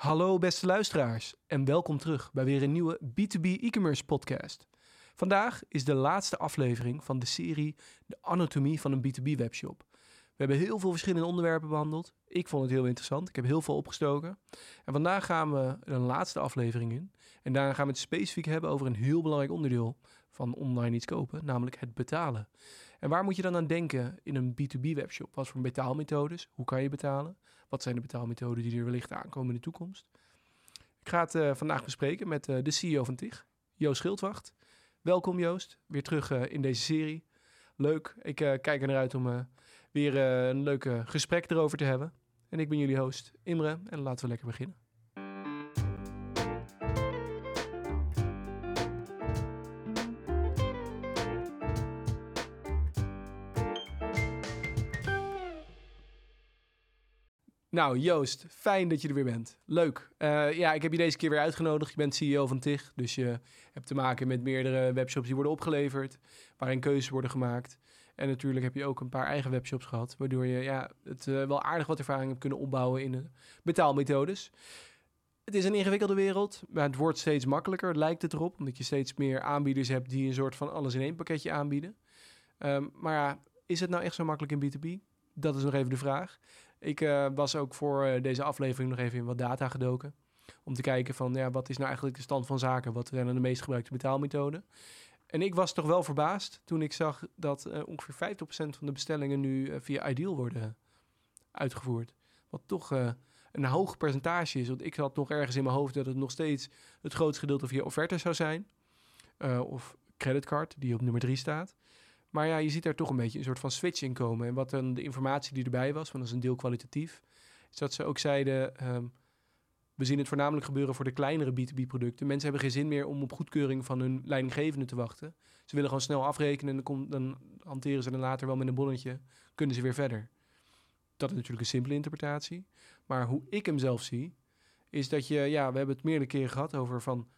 Hallo beste luisteraars en welkom terug bij weer een nieuwe B2B e-commerce podcast. Vandaag is de laatste aflevering van de serie De Anatomie van een B2B webshop. We hebben heel veel verschillende onderwerpen behandeld. Ik vond het heel interessant. Ik heb heel veel opgestoken. En vandaag gaan we een laatste aflevering in. En daarna gaan we het specifiek hebben over een heel belangrijk onderdeel van online iets kopen, namelijk het betalen. En waar moet je dan aan denken in een B2B webshop? Wat voor betaalmethodes? Hoe kan je betalen? Wat zijn de betaalmethoden die er wellicht aankomen in de toekomst? Ik ga het uh, vandaag bespreken met uh, de CEO van TIG, Joost Schildwacht. Welkom Joost, weer terug uh, in deze serie. Leuk, ik kijk er naar uit om weer een leuk gesprek erover te hebben. En ik ben jullie host Imre en laten we lekker beginnen. Nou, Joost, fijn dat je er weer bent. Leuk. Uh, ja, ik heb je deze keer weer uitgenodigd. Je bent CEO van TIG, dus je hebt te maken met meerdere webshops die worden opgeleverd, waarin keuzes worden gemaakt. En natuurlijk heb je ook een paar eigen webshops gehad, waardoor je ja, het uh, wel aardig wat ervaring hebt kunnen opbouwen in de betaalmethodes. Het is een ingewikkelde wereld, maar het wordt steeds makkelijker, lijkt het erop, omdat je steeds meer aanbieders hebt die een soort van alles in één pakketje aanbieden. Um, maar ja, is het nou echt zo makkelijk in B2B? Dat is nog even de vraag. Ik uh, was ook voor uh, deze aflevering nog even in wat data gedoken. Om te kijken van, ja, wat is nou eigenlijk de stand van zaken? Wat zijn de meest gebruikte betaalmethoden? En ik was toch wel verbaasd toen ik zag dat uh, ongeveer 50% van de bestellingen nu via Ideal worden uitgevoerd. Wat toch een hoog percentage is. Want ik had nog ergens in mijn hoofd dat het nog steeds het grootste gedeelte via offerte zou zijn. of creditcard, die op nummer 3 staat. Maar ja, je ziet daar toch een beetje een soort van switch in komen. En wat dan de informatie die erbij was, want dat is een deel kwalitatief, is dat ze ook zeiden, um, we zien het voornamelijk gebeuren voor de kleinere B2B-producten. Mensen hebben geen zin meer om op goedkeuring van hun leidinggevende te wachten. Ze willen gewoon snel afrekenen en dan, dan hanteren ze dan later wel met een bonnetje, kunnen ze weer verder. Dat is natuurlijk een simpele interpretatie. Maar hoe ik hem zelf zie, is dat je, ja, we hebben het meerdere keren gehad over van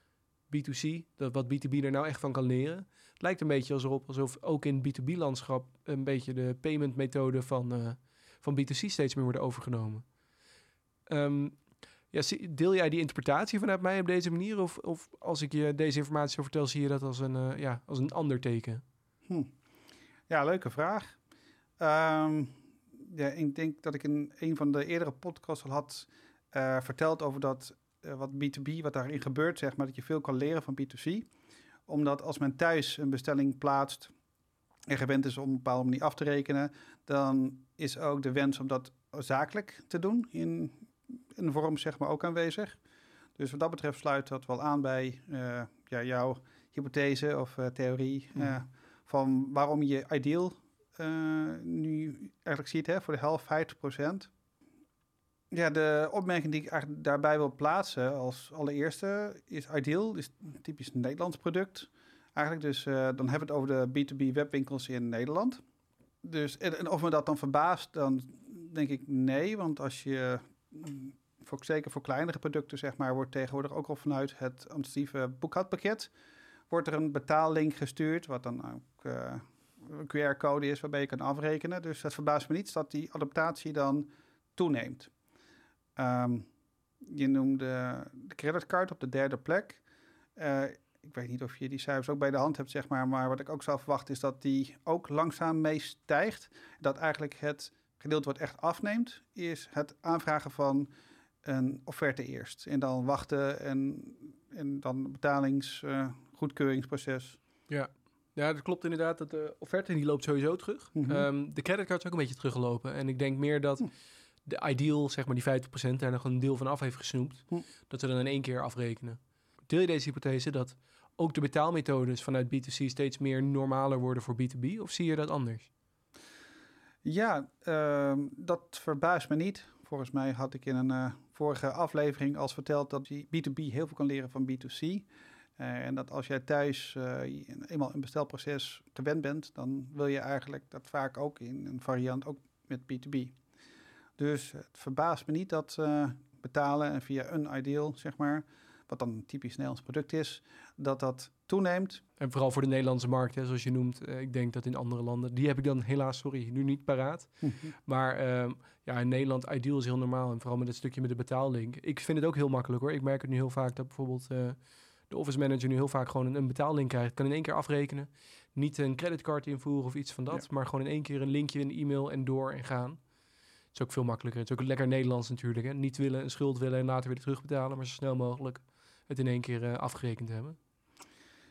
B2C, dat wat B2B er nou echt van kan leren. Het lijkt een beetje alsof, alsof ook in B2B-landschap een beetje de payment-methode van, uh, van B2C steeds meer worden overgenomen. Um, ja, deel jij die interpretatie vanuit mij op deze manier? Of, of als ik je deze informatie vertel, zie je dat als een, uh, ja, als een ander teken? Hm. Ja, leuke vraag. Um, ja, ik denk dat ik in een van de eerdere podcasts al had uh, verteld over dat wat B2B, wat daarin gebeurt, zeg maar, dat je veel kan leren van B2C. Omdat als men thuis een bestelling plaatst en gewend is om op een bepaalde manier af te rekenen, dan is ook de wens om dat zakelijk te doen in een vorm, zeg maar, ook aanwezig. Dus wat dat betreft sluit dat wel aan bij uh, ja, jouw hypothese of uh, theorie uh, van waarom je ideal nu eigenlijk ziet hè, voor de helft 50 procent. Ja, de opmerking die ik daarbij wil plaatsen als allereerste is Ideal, is een typisch Nederlands product. Eigenlijk dus, uh, dan hebben we het over de B2B webwinkels in Nederland. Dus, en, of me dat dan verbaast, dan denk ik nee. Want als je, mm, voor, zeker voor kleinere producten zeg maar, wordt tegenwoordig ook al vanuit het administratieve boekhoudpakket... wordt er een betaallink gestuurd, wat dan ook uh, een QR-code is waarbij je kan afrekenen. Dus het verbaast me niet dat die adaptatie dan toeneemt. Um, je noemde de creditcard op de derde plek. Uh, ik weet niet of je die cijfers ook bij de hand hebt, zeg maar. Maar wat ik ook zou verwachten is dat die ook langzaam mee stijgt. Dat eigenlijk het gedeelte wat echt afneemt, is het aanvragen van een offerte eerst. En dan wachten en, en dan betalingsgoedkeuringsproces. Uh, ja. Ja, dat klopt inderdaad. Dat de offerte die loopt sowieso terug. Mm -hmm. um, de creditcard is ook een beetje teruggelopen. En ik denk meer dat... Hm de ideal, zeg maar die 50%, daar nog een deel van af heeft gesnoept. Hm. Dat we dan in één keer afrekenen. Deel je deze hypothese dat ook de betaalmethodes vanuit B2C steeds meer normaler worden voor B2B? Of zie je dat anders? Ja, uh, dat verbaast me niet. Volgens mij had ik in een uh, vorige aflevering als verteld dat B2B heel veel kan leren van B2C. Uh, en dat als jij thuis uh, eenmaal een bestelproces gewend bent, dan wil je eigenlijk dat vaak ook in een variant ook met B2B. Dus het verbaast me niet dat uh, betalen en via een ideal, zeg maar, wat dan een typisch Nederlands product is, dat dat toeneemt. En vooral voor de Nederlandse markt, hè, zoals je noemt. eh, ik denk dat in andere landen, die heb ik dan helaas, sorry, nu niet paraat. Maar ehm, ja, in Nederland, Ideal is heel normaal. En vooral met het stukje met de betaallink. Ik vind het ook heel makkelijk hoor. Ik merk het nu heel vaak dat bijvoorbeeld eh, de office manager nu heel vaak gewoon een, een betaallink krijgt. Kan in één keer afrekenen. Niet een creditcard invoeren of iets van dat. Maar gewoon in één keer een linkje in de e-mail en door en gaan. Het is ook veel makkelijker. Het is ook lekker Nederlands natuurlijk. Hè? Niet willen, een schuld willen en later weer terugbetalen. Maar zo snel mogelijk het in één keer eh, afgerekend hebben.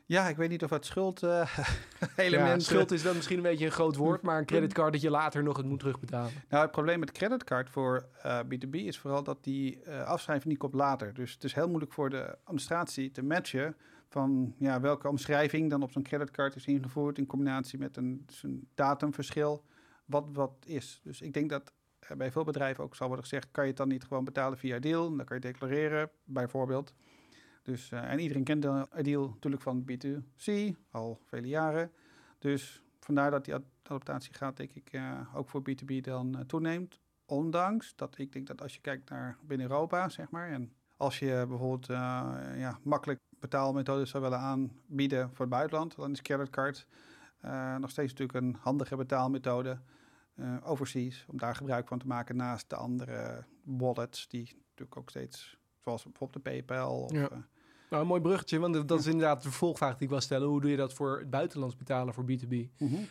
Ja, ik weet niet of het schuld eh, Ja, element... schuld is dan misschien een beetje een groot woord. Maar een creditcard dat je later nog het moet terugbetalen. Nou, het probleem met de creditcard voor eh, B2B is vooral dat die eh afschrijving niet komt later. Dus het is heel moeilijk voor de administratie te matchen van ja, welke omschrijving dan op zo'n creditcard is ingevoerd in combinatie met een, dus een datumverschil, wat wat is. Dus ik denk dat eh, bij veel bedrijven ook zal worden gezegd, kan je het dan niet gewoon betalen via deal? Dan kan je declareren, bijvoorbeeld. Dus, eh, en iedereen kent de deal natuurlijk van B2C, al vele jaren. Dus vandaar dat die ad- adaptatie gaat, denk ik, eh, ook voor B2B dan eh, toeneemt. Ondanks dat ik denk dat als je kijkt naar binnen Europa, zeg maar, en als je bijvoorbeeld eh, ja, makkelijk betaalmethodes zou willen aanbieden voor het buitenland, dan is creditcard eh, nog steeds natuurlijk een handige betaalmethode eh, overseas, om daar gebruik van te maken naast de andere wallets die natuurlijk ook steeds, zoals bijvoorbeeld de PayPal of Ja. Nou, een mooi bruggetje, want dat is inderdaad de vervolgvraag die ik wil stellen. Hoe doe je dat voor het buitenlands betalen voor B2B?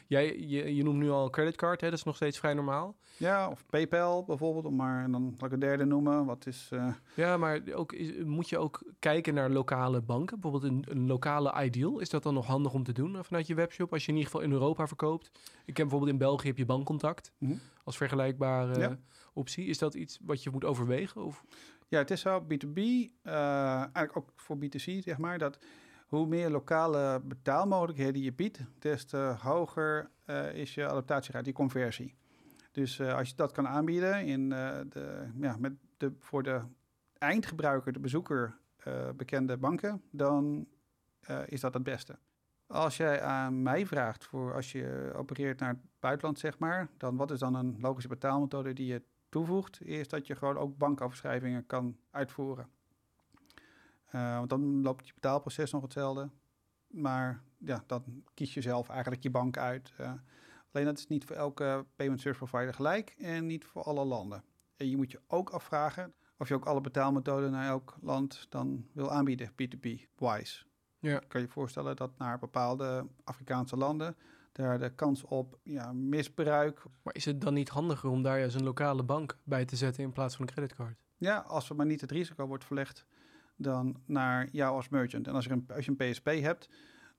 Jij, je, je noemt nu al creditcard, hè? dat is nog steeds vrij normaal. Ja, of PayPal bijvoorbeeld, om maar dan zal ik een derde noemen. Wat is. eh, Ja, maar ook, is, moet je ook kijken naar lokale banken? Bijvoorbeeld een, een lokale Ideal. Is dat dan nog handig om te doen eh, vanuit je webshop? Als je in ieder geval in Europa verkoopt. Ik ken bijvoorbeeld in België heb je bankcontact mhm. als vergelijkbare Ja. optie. Is dat iets wat je moet overwegen? Of? Ja, het is zo, B2B, eh, eigenlijk ook voor B2C, zeg maar, dat hoe meer lokale betaalmogelijkheden je biedt, des te hoger eh, is je adaptatiegraad, die conversie. Dus eh, als je dat kan aanbieden in, de, ja, met de, voor de eindgebruiker, de bezoeker, bekende banken, dan is dat het beste. Als jij aan mij vraagt voor als je opereert naar het buitenland, zeg maar, dan wat is dan een logische betaalmethode die je toevoegt, is dat je gewoon ook bankoverschrijvingen kan uitvoeren. Eh, want dan loopt je betaalproces nog hetzelfde. Maar ja, dan kies je zelf eigenlijk je bank uit. Eh, alleen dat is niet voor elke payment service provider gelijk en niet voor alle landen. En je moet je ook afvragen of je ook alle betaalmethoden naar elk land dan wil aanbieden, P2P-wise. Ja. Kan je voorstellen dat naar bepaalde Afrikaanse landen daar de kans op ja, misbruik Maar is het dan niet handiger om daar juist een lokale bank bij te zetten in plaats van een creditcard? Ja, als er maar niet het risico wordt verlegd dan naar jou als merchant. En als, er een, als je een PSP hebt,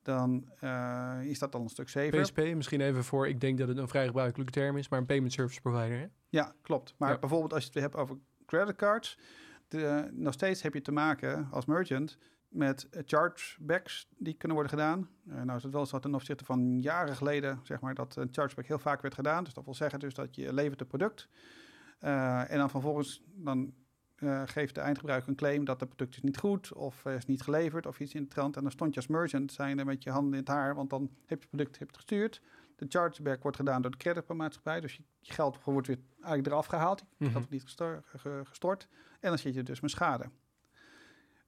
dan eh, is dat al een stuk safer. PSP, misschien even voor, ik denk dat het een vrij gebruikelijke term is, maar een payment service provider. Hè? Ja, klopt. Maar Ja. bijvoorbeeld als je het hebt over creditcards, de, nog steeds heb je te maken als merchant met eh, chargebacks die kunnen worden gedaan. Eh, nou is het wel zo ten opzichte van jaren geleden, zeg maar, dat een chargeback heel vaak werd gedaan. Dus dat wil zeggen dus dat je levert een product eh, en dan vervolgens dan geeft de eindgebruiker een claim dat het product is niet goed of is niet geleverd of iets in de trant. En dan stond je als merchant zijnde met je handen in het haar, want dan heb je het product heb je het gestuurd. De chargeback wordt gedaan door de creditmaatschappij, dus je, je geld wordt weer eigenlijk eraf gehaald. Je Mhm. geld wordt niet gestor- ge- gestort. En dan zit je dus met schade.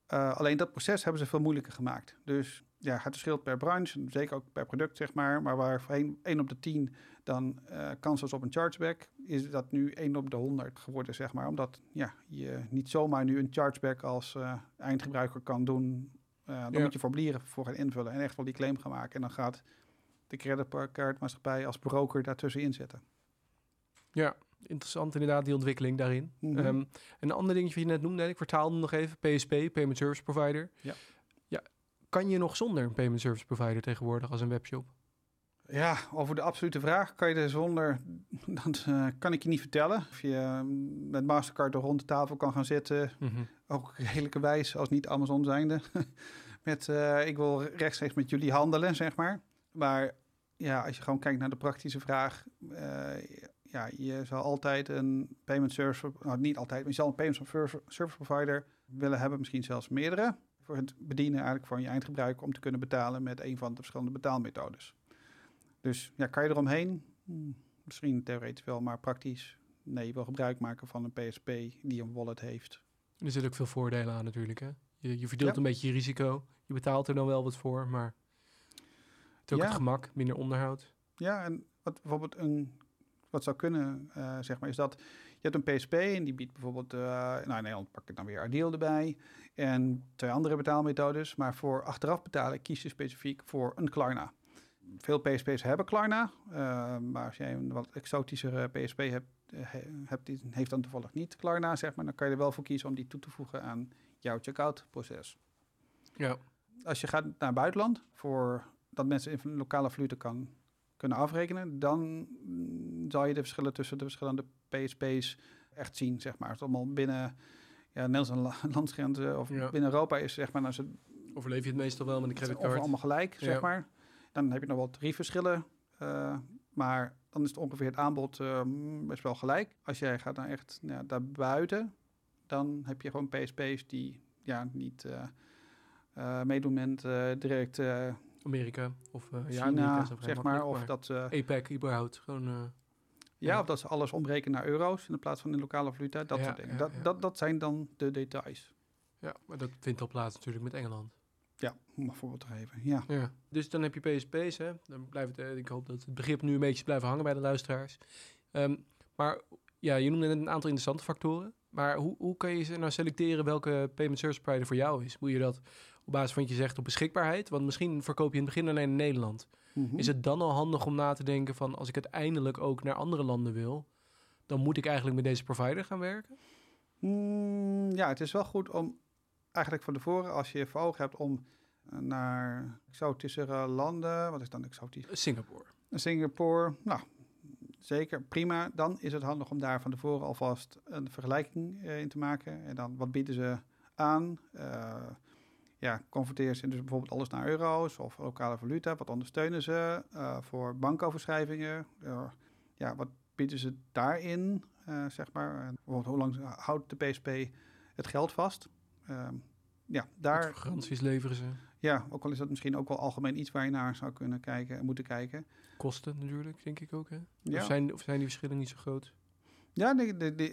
Eh, alleen dat proces hebben ze veel moeilijker gemaakt. Dus ja, het verschilt per branche, zeker ook per product, zeg maar. Maar waar voor 1 op de 10 dan eh, kans was op een chargeback, is dat nu 1 op de 100 geworden, zeg maar. Omdat ja, je niet zomaar nu een chargeback als eh, eindgebruiker kan doen. Dan Ja. moet je formulieren voor gaan invullen en echt wel die claim gaan maken. En dan gaat de creditcardmaatschappij als broker daartussenin zitten. Ja, interessant inderdaad, die ontwikkeling daarin. Mhm. Ehm, een ander dingetje wat je net noemde, ik vertaalde nog even, PSP, Payment Service Provider. Ja. ja. Kan je nog zonder een Payment Service Provider tegenwoordig als een webshop? Ja, over de absolute vraag kan je er zonder, dat eh, kan ik je niet vertellen. Of je eh, met Mastercard er rond de tafel kan gaan zitten, ook redelijke wijs als niet Amazon zijnde. met, eh, ik wil rechtstreeks met jullie handelen, zeg maar. Maar ja, als je gewoon kijkt naar de praktische vraag, eh, ja, je zal altijd een payment service, nou niet altijd, maar je zal een payment service service provider willen hebben, misschien zelfs meerdere, voor het bedienen eigenlijk van je eindgebruiker om te kunnen betalen met een van de verschillende betaalmethodes. Dus ja, kan je eromheen? Hmm, misschien theoretisch wel, maar praktisch. Nee, je wil gebruik maken van een PSP die een wallet heeft. Er zitten ook veel voordelen aan natuurlijk. Hè? Je, je verdeelt Ja. een beetje je risico. Je betaalt er dan wel wat voor, maar het is ook Ja. het gemak, minder onderhoud. Ja, en wat bijvoorbeeld een, wat zou kunnen, eh, zeg maar, is dat je hebt een PSP en die biedt bijvoorbeeld, eh, nou in Nederland pak ik dan weer Ideal erbij en twee andere betaalmethodes, maar voor achteraf betalen kies je specifiek voor een Klarna. Veel PSP's hebben Klarna, eh, maar als jij een wat exotischere PSP hebt, he- hebt die heeft dan toevallig niet Klarna, zeg maar, dan kan je er wel voor kiezen om die toe te voegen aan jouw checkout proces. Ja, Als je gaat naar het buitenland, voor dat mensen in lokale valuta kan kunnen afrekenen, dan zal je de verschillen tussen de verschillende PSP's echt zien, zeg maar. Het allemaal binnen ja, Nederlandse la- landsgrenzen of Ja. binnen Europa is, zeg maar, dan is het overleef je het meestal wel met een over creditcard. allemaal gelijk, zeg Ja. maar. Dan heb je nog wat tariefverschillen, eh, maar dan is het ongeveer het aanbod eh, mm, best wel gelijk. Als jij gaat naar echt ja, daarbuiten, dan heb je gewoon PSP's die ja, niet eh, eh, meedoen met direct Amerika of ja, China, Amerika is zeg maar. Of dat, eh, APEC überhaupt. Gewoon, eh, ja, of dat ze alles omrekenen naar euro's in plaats van in lokale valuta. Dat Ja, soort dingen. ja, dat. Dat, dat zijn dan de details. ja, maar dat vindt al plaats natuurlijk met Engeland. Ja, om een voorbeeld te geven. Ja. Ja. Dus dan heb je PSP's, hè. Dan blijft eh, ik hoop dat het begrip nu een beetje blijft hangen bij de luisteraars. Ehm, maar ja, je noemde net een aantal interessante factoren. Maar hoe, hoe kan je ze nou selecteren welke payment service provider voor jou is? Moet je dat op basis van wat je zegt op beschikbaarheid? Want misschien verkoop je in het begin alleen in Nederland. Mhm. Is het dan al handig om na te denken van als ik uiteindelijk ook naar andere landen wil, dan moet ik eigenlijk met deze provider gaan werken? Mm, ja, het is wel goed om eigenlijk van tevoren, als je voor ogen hebt om eh, naar exotischere landen, wat is dan exotisch? Singapore. Singapore, nou, zeker, prima. Dan is het handig om daar van tevoren alvast een vergelijking eh, in te maken. En dan, wat bieden ze aan? Eh, ja, converteren ze dus bijvoorbeeld alles naar euro's of lokale valuta? Wat ondersteunen ze eh, voor bankoverschrijvingen? Eh, ja, wat bieden ze daarin, eh, zeg maar? Bijvoorbeeld, hoe lang houdt de PSP het geld vast? Ja, daar, garanties leveren ze? ja, ook al is dat misschien ook wel algemeen iets waar je naar zou kunnen kijken en moeten kijken. Kosten natuurlijk, denk ik ook. Hè? Ja. Of, zijn, of zijn die verschillen niet zo groot? Ja,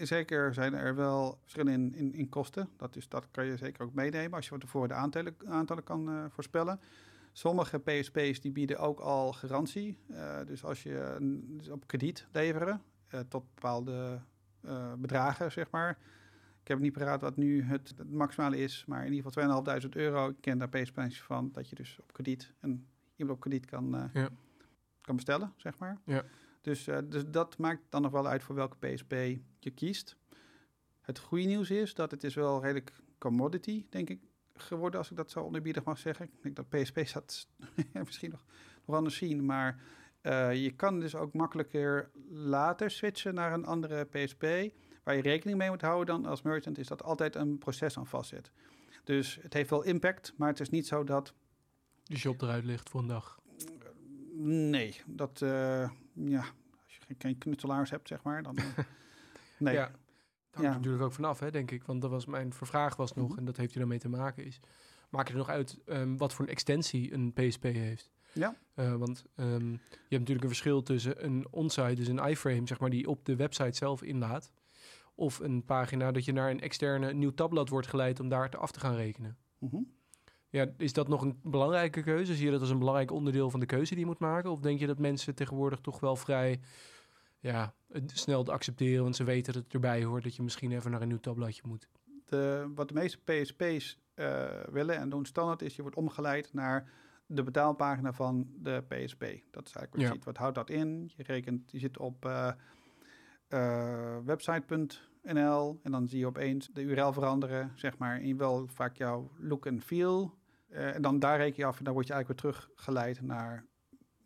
zeker zijn er wel verschillen in, in, in kosten. Dat, is, dat kan je zeker ook meenemen als je van tevoren de aantallen, aantallen kan eh, voorspellen. Sommige PSP's die bieden ook al garantie. Eh, dus als je een- dus op krediet leveren eh, tot bepaalde bedragen, zeg maar. Ik heb niet paraat wat nu het, het maximale is, maar in ieder geval 2.500 euro. Ik ken daar PSP's van dat je dus op krediet en iemand op krediet kan, Ja. kan bestellen, zeg maar. Ja. Dus, eh, dus dat maakt dan nog wel uit voor welke PSP je kiest. Het goede nieuws is dat het is wel redelijk commodity, denk ik, geworden, als ik dat zo onderbiedig mag zeggen. Ik denk dat PSP's dat misschien nog, nog anders zien, maar eh, je kan dus ook makkelijker later switchen naar een andere PSP. Waar je rekening mee moet houden dan als merchant is dat altijd een proces aan vastzit. Dus het heeft wel impact, maar het is niet zo dat Die shop eruit ligt voor een dag. Nee, dat, eh, ja, als je geen, knutselaars hebt, zeg maar, dan... eh, nee, Ja. Daar hangt Ja. natuurlijk ook vanaf, hè, denk ik. Want dat was mijn vraag was nog, Mhm. en dat heeft hier dan mee te maken, is... Maak je er nog uit ehm, wat voor een extensie een PSP heeft? Ja. Eh, want ehm, je hebt natuurlijk een verschil tussen een onsite, dus een iframe, zeg maar, die op de website zelf inlaat. Of een pagina dat je naar een externe nieuw tabblad wordt geleid om daar te af te gaan rekenen. Mhm. Ja, is dat nog een belangrijke keuze? Zie je dat als een belangrijk onderdeel van de keuze die je moet maken? Of denk je dat mensen tegenwoordig toch wel vrij ja, snel te accepteren, want ze weten dat het erbij hoort dat je misschien even naar een nieuw tabbladje moet? de, wat de meeste PSP's eh, willen en doen standaard is, je wordt omgeleid naar de betaalpagina van de PSP. Dat is eigenlijk wat je Ja. ziet. Wat houdt dat in? Je rekent, je zit op eh, eh, website.nl en dan zie je opeens de URL veranderen, zeg maar, in wel vaak jouw look en feel. Eh, en dan daar reken je af en dan word je eigenlijk weer teruggeleid naar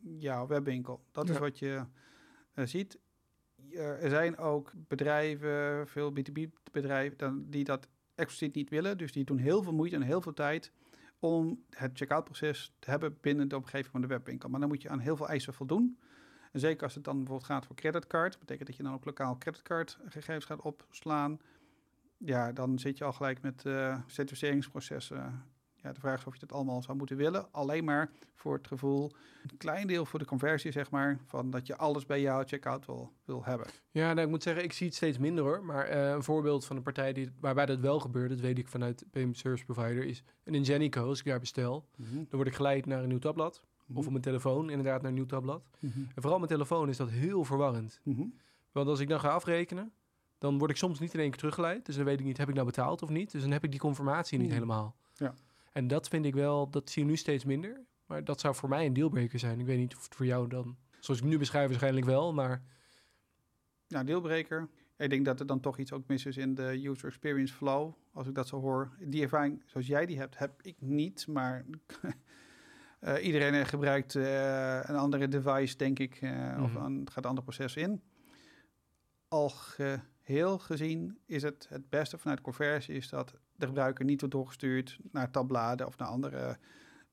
jouw webwinkel. Dat is Ja. wat je eh, ziet. Er zijn ook bedrijven, veel B2B-bedrijven, dan- die dat expliciet niet willen. Dus die doen heel veel moeite en heel veel tijd om het checkout-proces te hebben binnen de omgeving van de webwinkel. Maar dan moet je aan heel veel eisen voldoen. En zeker als het dan bijvoorbeeld gaat voor creditcard, betekent dat je dan ook lokaal creditcardgegevens gaat opslaan. Ja, dan zit je al gelijk met eh certificeringsprocessen Ja, de vraag is of je dat allemaal zou moeten willen. Alleen maar voor het gevoel, een klein deel voor de conversie, zeg maar, van dat je alles bij jouw checkout wil, wil hebben. Ja, nou, ik moet zeggen, ik zie het steeds minder hoor. Maar eh, een voorbeeld van een partij die, waarbij dat wel gebeurt, dat weet ik vanuit payment service provider, is een Ingenico. Als ik daar bestel, dan word ik geleid naar een nieuw tabblad. Mhm. Of op mijn telefoon inderdaad naar een nieuw tabblad. Mhm. En vooral mijn telefoon is dat heel verwarrend. Mhm. Want als ik dan ga afrekenen, dan word ik soms niet in één keer teruggeleid. Dus dan weet ik niet, heb ik nou betaald of niet? Dus dan heb ik die confirmatie niet Hmm. helemaal. Ja. En dat vind ik wel, dat zie je nu steeds minder. Maar dat zou voor mij een dealbreaker zijn. Ik weet niet of het voor jou dan, zoals ik nu beschrijf, waarschijnlijk wel. Maar Nou, deelbreker. Ik denk dat er dan toch iets ook mis is in de user experience flow. Als ik dat zo hoor. Die ervaring zoals jij die hebt, heb ik niet. Maar eh, iedereen gebruikt eh, een andere device, denk ik. eh, Of Mhm. een, het gaat een ander proces in. Al geheel gezien is het het beste vanuit conversie... is dat de gebruiker niet wordt doorgestuurd naar tabbladen of naar andere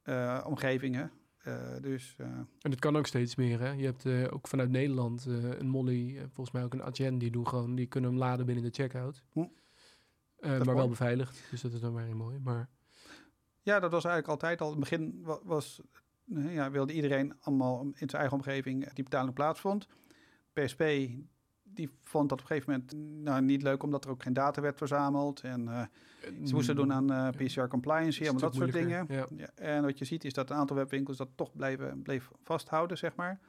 eh, omgevingen. Eh, dus eh, En het kan ook steeds meer. Hè? Je hebt ook vanuit Nederland een Molly, volgens mij ook een Adyen, die doen gewoon, die kunnen hem laden binnen de checkout. Hm. Maar wel beveiligd, dus dat is dan weer heel mooi. Maar Ja, dat was eigenlijk altijd al. In het begin wa- was, ja, wilde iedereen allemaal in zijn eigen omgeving die betaling plaatsvond. PSP die vond dat op een gegeven moment nou, niet leuk omdat er ook geen data werd verzameld. En eh, ze moesten doen aan eh, PCR compliance, allemaal dat soort dingen. Ja. Ja, en wat je ziet is dat een aantal webwinkels dat toch blijven, bleef vasthouden, zeg maar.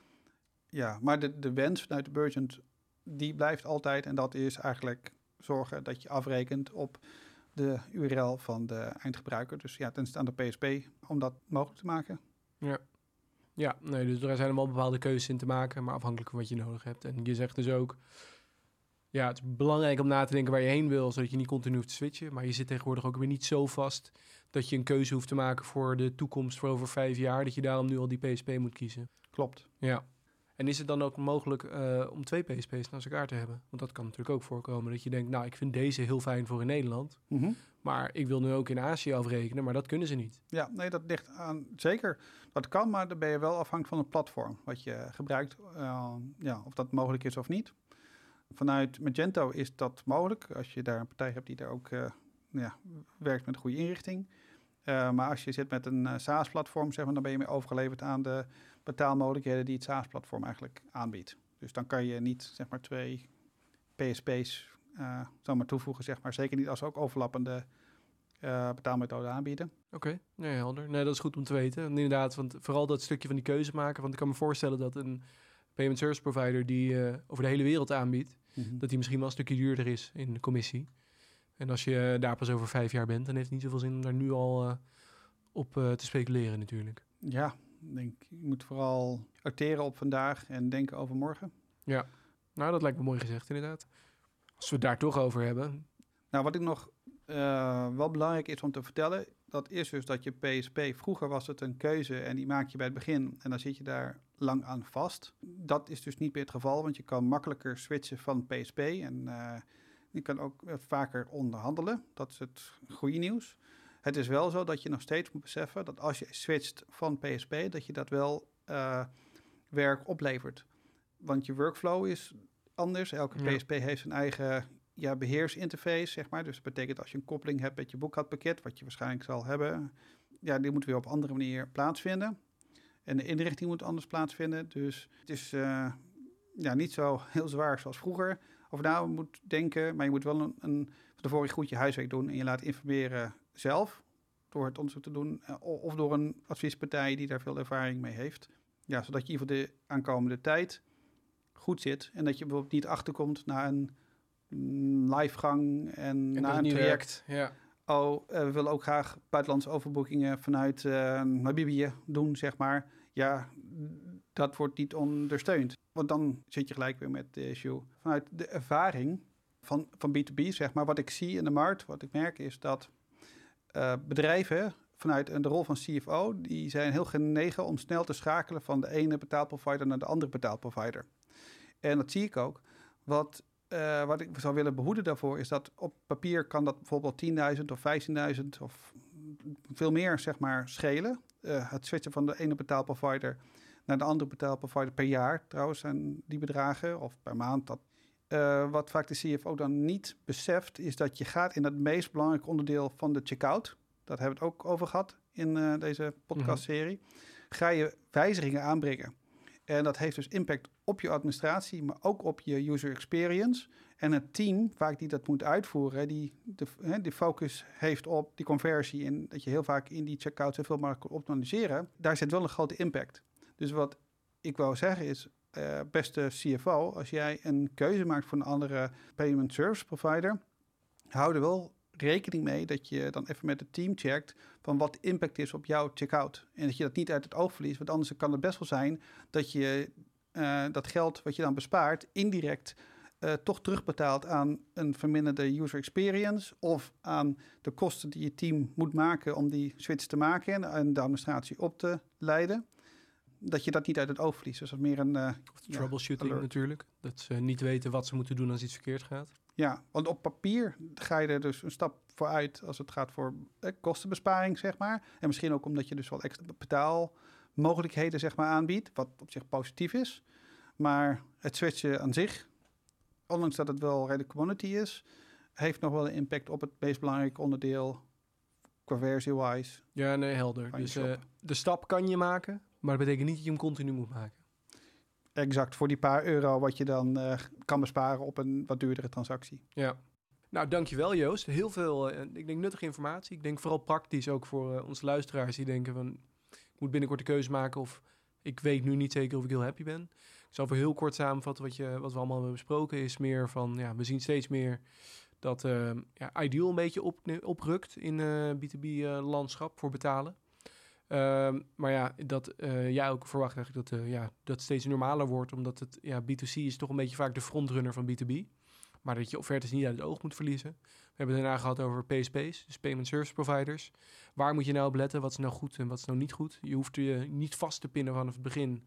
Ja, maar de, de wens vanuit de Burgent, die blijft altijd. En dat is eigenlijk zorgen dat je afrekent op de URL van de eindgebruiker. Dus ja, ten aan de PSP om dat mogelijk te maken. Ja, nee, dus er zijn allemaal bepaalde keuzes in te maken, maar afhankelijk van wat je nodig hebt. En je zegt dus ook, ja, het is belangrijk om na te denken waar je heen wil, zodat je niet continu hoeft te switchen. Maar je zit tegenwoordig ook weer niet zo vast dat je een keuze hoeft te maken voor de toekomst voor over vijf jaar, dat je daarom nu al die PSP moet kiezen. Klopt. Ja. En is het dan ook mogelijk eh, om twee PSP's naast elkaar te hebben? Want dat kan natuurlijk ook voorkomen dat je denkt, nou, ik vind deze heel fijn voor in Nederland, Mhm. maar ik wil nu ook in Azië afrekenen, maar dat kunnen ze niet. Ja, nee, dat ligt aan. Zeker, dat kan, maar dan ben je wel afhankelijk van het platform wat je gebruikt. eh, ja, of dat mogelijk is of niet. Vanuit Magento is dat mogelijk. Als je daar een partij hebt die daar ook eh, ja, werkt met een goede inrichting. Maar als je zit met een SaaS-platform, zeg maar, dan ben je meer overgeleverd aan de betaalmogelijkheden die het SaaS-platform eigenlijk aanbiedt. Dus dan kan je niet zeg maar twee PSP's eh zomaar toevoegen, zeg maar. Zeker niet als ze ook overlappende eh, betaalmethoden aanbieden. Oké, nee, helder. Nee, dat is goed om te weten. En inderdaad, want vooral dat stukje van die keuze maken. Want ik kan me voorstellen dat een payment service provider die eh, over de hele wereld aanbiedt, dat die misschien wel een stukje duurder is in de commissie. En als je daar pas over vijf jaar bent, dan heeft het niet zoveel zin om daar nu al op te speculeren natuurlijk. Ja, denk, je moet vooral acteren op vandaag en denken over morgen. Nou, dat lijkt me mooi gezegd inderdaad. Als we het daar toch over hebben. Nou, wat ik nog eh, wel belangrijk is om te vertellen, dat is dus dat je PSP, vroeger was het een keuze en die maak je bij het begin en dan zit je daar lang aan vast. Dat is dus niet meer het geval, want je kan makkelijker switchen van PSP en eh, je kan ook eh, vaker onderhandelen. Dat is het goede nieuws. Het is wel zo dat je nog steeds moet beseffen dat als je switcht van PSP, dat je dat wel eh, werk oplevert. Want je workflow is anders. Elke Ja. PSP heeft zijn eigen ja, beheersinterface, zeg maar. Dus dat betekent als je een koppeling hebt met je boekhoudpakket, wat je waarschijnlijk zal hebben, ja, die moet weer op andere manier plaatsvinden. En de inrichting moet anders plaatsvinden. Dus het is eh, ja, niet zo heel zwaar zoals vroeger. Of nou moet denken, maar je moet wel een, een, van tevoren goed je huiswerk doen en je laat informeren zelf door het onderzoek te doen eh, of door een adviespartij die daar veel ervaring mee heeft. Ja, zodat je in ieder geval de aankomende tijd goed zit en dat je bijvoorbeeld niet achterkomt na een mm, livegang en, En na een traject. Ja. Oh, eh, we willen ook graag buitenlandse overboekingen vanuit eh Namibië doen, zeg maar. Ja, dat wordt niet ondersteund. Want dan zit je gelijk weer met de issue. Vanuit de ervaring van, van B2B, zeg maar, wat ik zie in de markt, wat ik merk, is dat eh, bedrijven vanuit een- de rol van CFO, die zijn heel genegen om snel te schakelen van de ene betaalprovider naar de andere betaalprovider. En dat zie ik ook. Wat, eh, wat ik zou willen behoeden daarvoor is dat op papier kan dat bijvoorbeeld 10.000 of 15.000 of veel meer zeg maar schelen. Eh, het switchen van de ene betaalprovider naar de andere betaalprovider per jaar trouwens zijn die bedragen of per maand. Dat, Eh, wat vaak de CFO dan niet beseft is dat je gaat in het meest belangrijke onderdeel van de checkout. dat hebben we het ook over gehad in uh, deze podcastserie, ga je wijzigingen aanbrengen. En dat heeft dus impact op je administratie, maar ook op je user experience. En het team, vaak die dat moet uitvoeren, die de, hè, die focus heeft op die conversie en dat je heel vaak in die checkout zoveel mogelijk kan optimaliseren, daar zit wel een grote impact. Dus wat ik wou zeggen is, uh, beste CFO, als jij een keuze maakt voor een andere payment service provider, hou er wel rekening mee dat je dan even met het team checkt van wat de impact is op jouw checkout. En dat je dat niet uit het oog verliest, want anders kan het best wel zijn dat je uh, dat geld wat je dan bespaart indirect uh, toch terugbetaalt aan een verminderde user experience of aan de kosten die je team moet maken om die switch te maken en de administratie op te leiden. Dat je dat niet uit het oog verliest. Dus dat is meer een. Uh, troubleshooting natuurlijk. Dat ze niet weten wat ze moeten doen als iets verkeerd gaat. Ja, want op papier ga je er dus een stap vooruit als het gaat voor eh, kostenbesparing, zeg maar. En misschien ook omdat je dus wat extra betaalmogelijkheden zeg maar, aanbiedt, wat op zich positief is. Maar het switchen aan zich, ondanks dat het wel redelijk commodity is, heeft nog wel een impact op het meest belangrijke onderdeel, conversie-wise. Ja, nee, helder. Dus uh, de stap kan je maken, maar dat betekent niet dat je hem continu moet maken. Exact, voor die paar euro wat je dan uh, kan besparen op een wat duurdere transactie. Ja. Nou, dankjewel Joost. Heel veel, uh, ik denk nuttige informatie. Ik denk vooral praktisch ook voor uh, onze luisteraars die denken van... ik moet binnenkort de keuze maken of ik weet nu niet zeker of ik heel happy ben. Ik zal even heel kort samenvatten wat, je, wat we allemaal hebben besproken. Is meer van, ja, we zien steeds meer dat ja, Ideal een beetje op, oprukt in B2B-landschap voor betalen. Ehm, maar ja, dat uh, jij ook verwacht eigenlijk dat, uh, ja, dat steeds normaler wordt, omdat het ja, B2C is toch een beetje vaak de frontrunner van B2B. Maar dat je offertes niet uit het oog moet verliezen. We hebben het daarna gehad over PSP's, dus Payment Service Providers. Waar moet je nou op letten? Wat is nou goed en wat is nou niet goed? Je hoeft je niet vast te pinnen vanaf het begin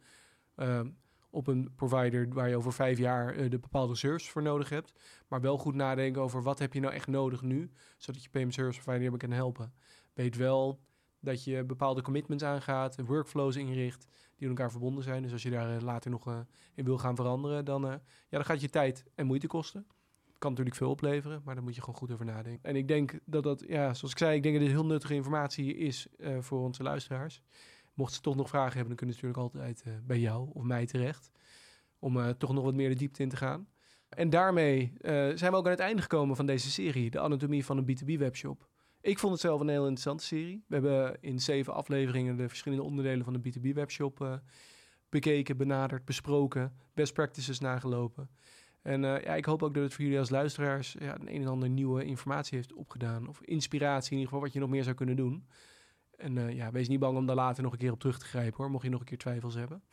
uh, op een provider waar je over vijf jaar uh, de bepaalde service voor nodig hebt. Maar wel goed nadenken over wat heb je nou echt nodig nu, zodat je Payment Service Provider kan helpen. Weet wel dat je bepaalde commitments aangaat, workflows inricht die aan elkaar verbonden zijn. Dus als je daar eh, later nog uh, in wil gaan veranderen, dan, uh, ja, dan gaat je tijd en moeite kosten. Kan natuurlijk veel opleveren, maar daar moet je gewoon goed over nadenken. En ik denk dat dat, ja, zoals ik zei, ik denk dat dit heel nuttige informatie is voor onze luisteraars. Mocht ze toch nog vragen hebben, dan kunnen ze natuurlijk altijd bij jou of mij terecht. Om toch nog wat meer de diepte in te gaan. En daarmee zijn we ook aan het einde gekomen van deze serie, de anatomie van een B2B-webshop. Ik vond het zelf een heel interessante serie. We hebben in zeven afleveringen de verschillende onderdelen van de B2B-webshop uh, eh, bekeken, benaderd, besproken, best practices nagelopen. En uh, ja, ik hoop ook dat het voor jullie als luisteraars ja, een, en ander nieuwe informatie heeft opgedaan. Of inspiratie in ieder geval, wat je nog meer zou kunnen doen. En uh, ja, wees niet bang om daar later nog een keer op terug te grijpen hoor, mocht je nog een keer twijfels hebben.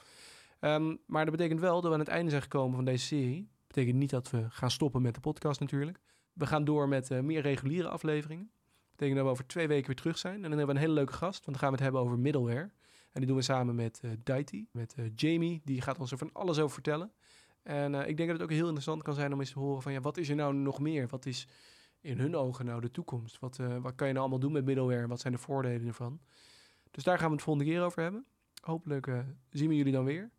Um, maar dat betekent wel dat we aan het einde zijn gekomen van deze serie. Dat betekent niet dat we gaan stoppen met de podcast natuurlijk. We gaan door met meer reguliere afleveringen dat we over twee weken weer terug zijn. En dan hebben we een hele leuke gast, want dan gaan we het hebben over middleware. En die doen we samen met uh, Daiti, met uh, Jamie. Die gaat ons er van alles over vertellen. En uh, ik denk dat het ook heel interessant kan zijn om eens te horen van... ja, wat is er nou nog meer? Wat is in hun ogen nou de toekomst? Wat, wat kan je nou allemaal doen met middleware? Wat zijn de voordelen ervan? Dus daar gaan we het volgende keer over hebben. Hopelijk zien we jullie dan weer.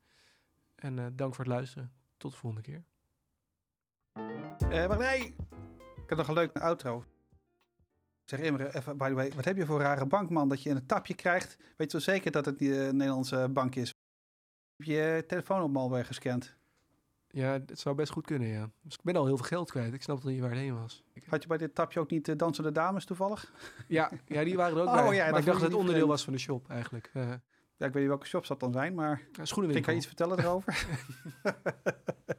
En dank voor het luisteren. Tot de volgende keer. maar nee, ik heb nog een leuke outro. Zeg Imre, even by the way, wat heb je voor een rare bankman dat je een tapje krijgt? Weet je wel zeker dat het niet een Nederlandse bank is? Heb je telefoon op malware gescand? Ja, het zou best goed kunnen, ja. Dus ik ben al heel veel geld kwijt. Ik snap niet waar het heen was. Had je bij dit tapje ook niet de dansende dames toevallig? Ja, ja die waren er ook oh, bij. Ja, maar ik dacht dat het onderdeel was van de shop eigenlijk. Uh, ja, ik weet niet welke shop dat dan zijn, maar... Ja, schoenenwinkel. Kan je iets vertellen erover?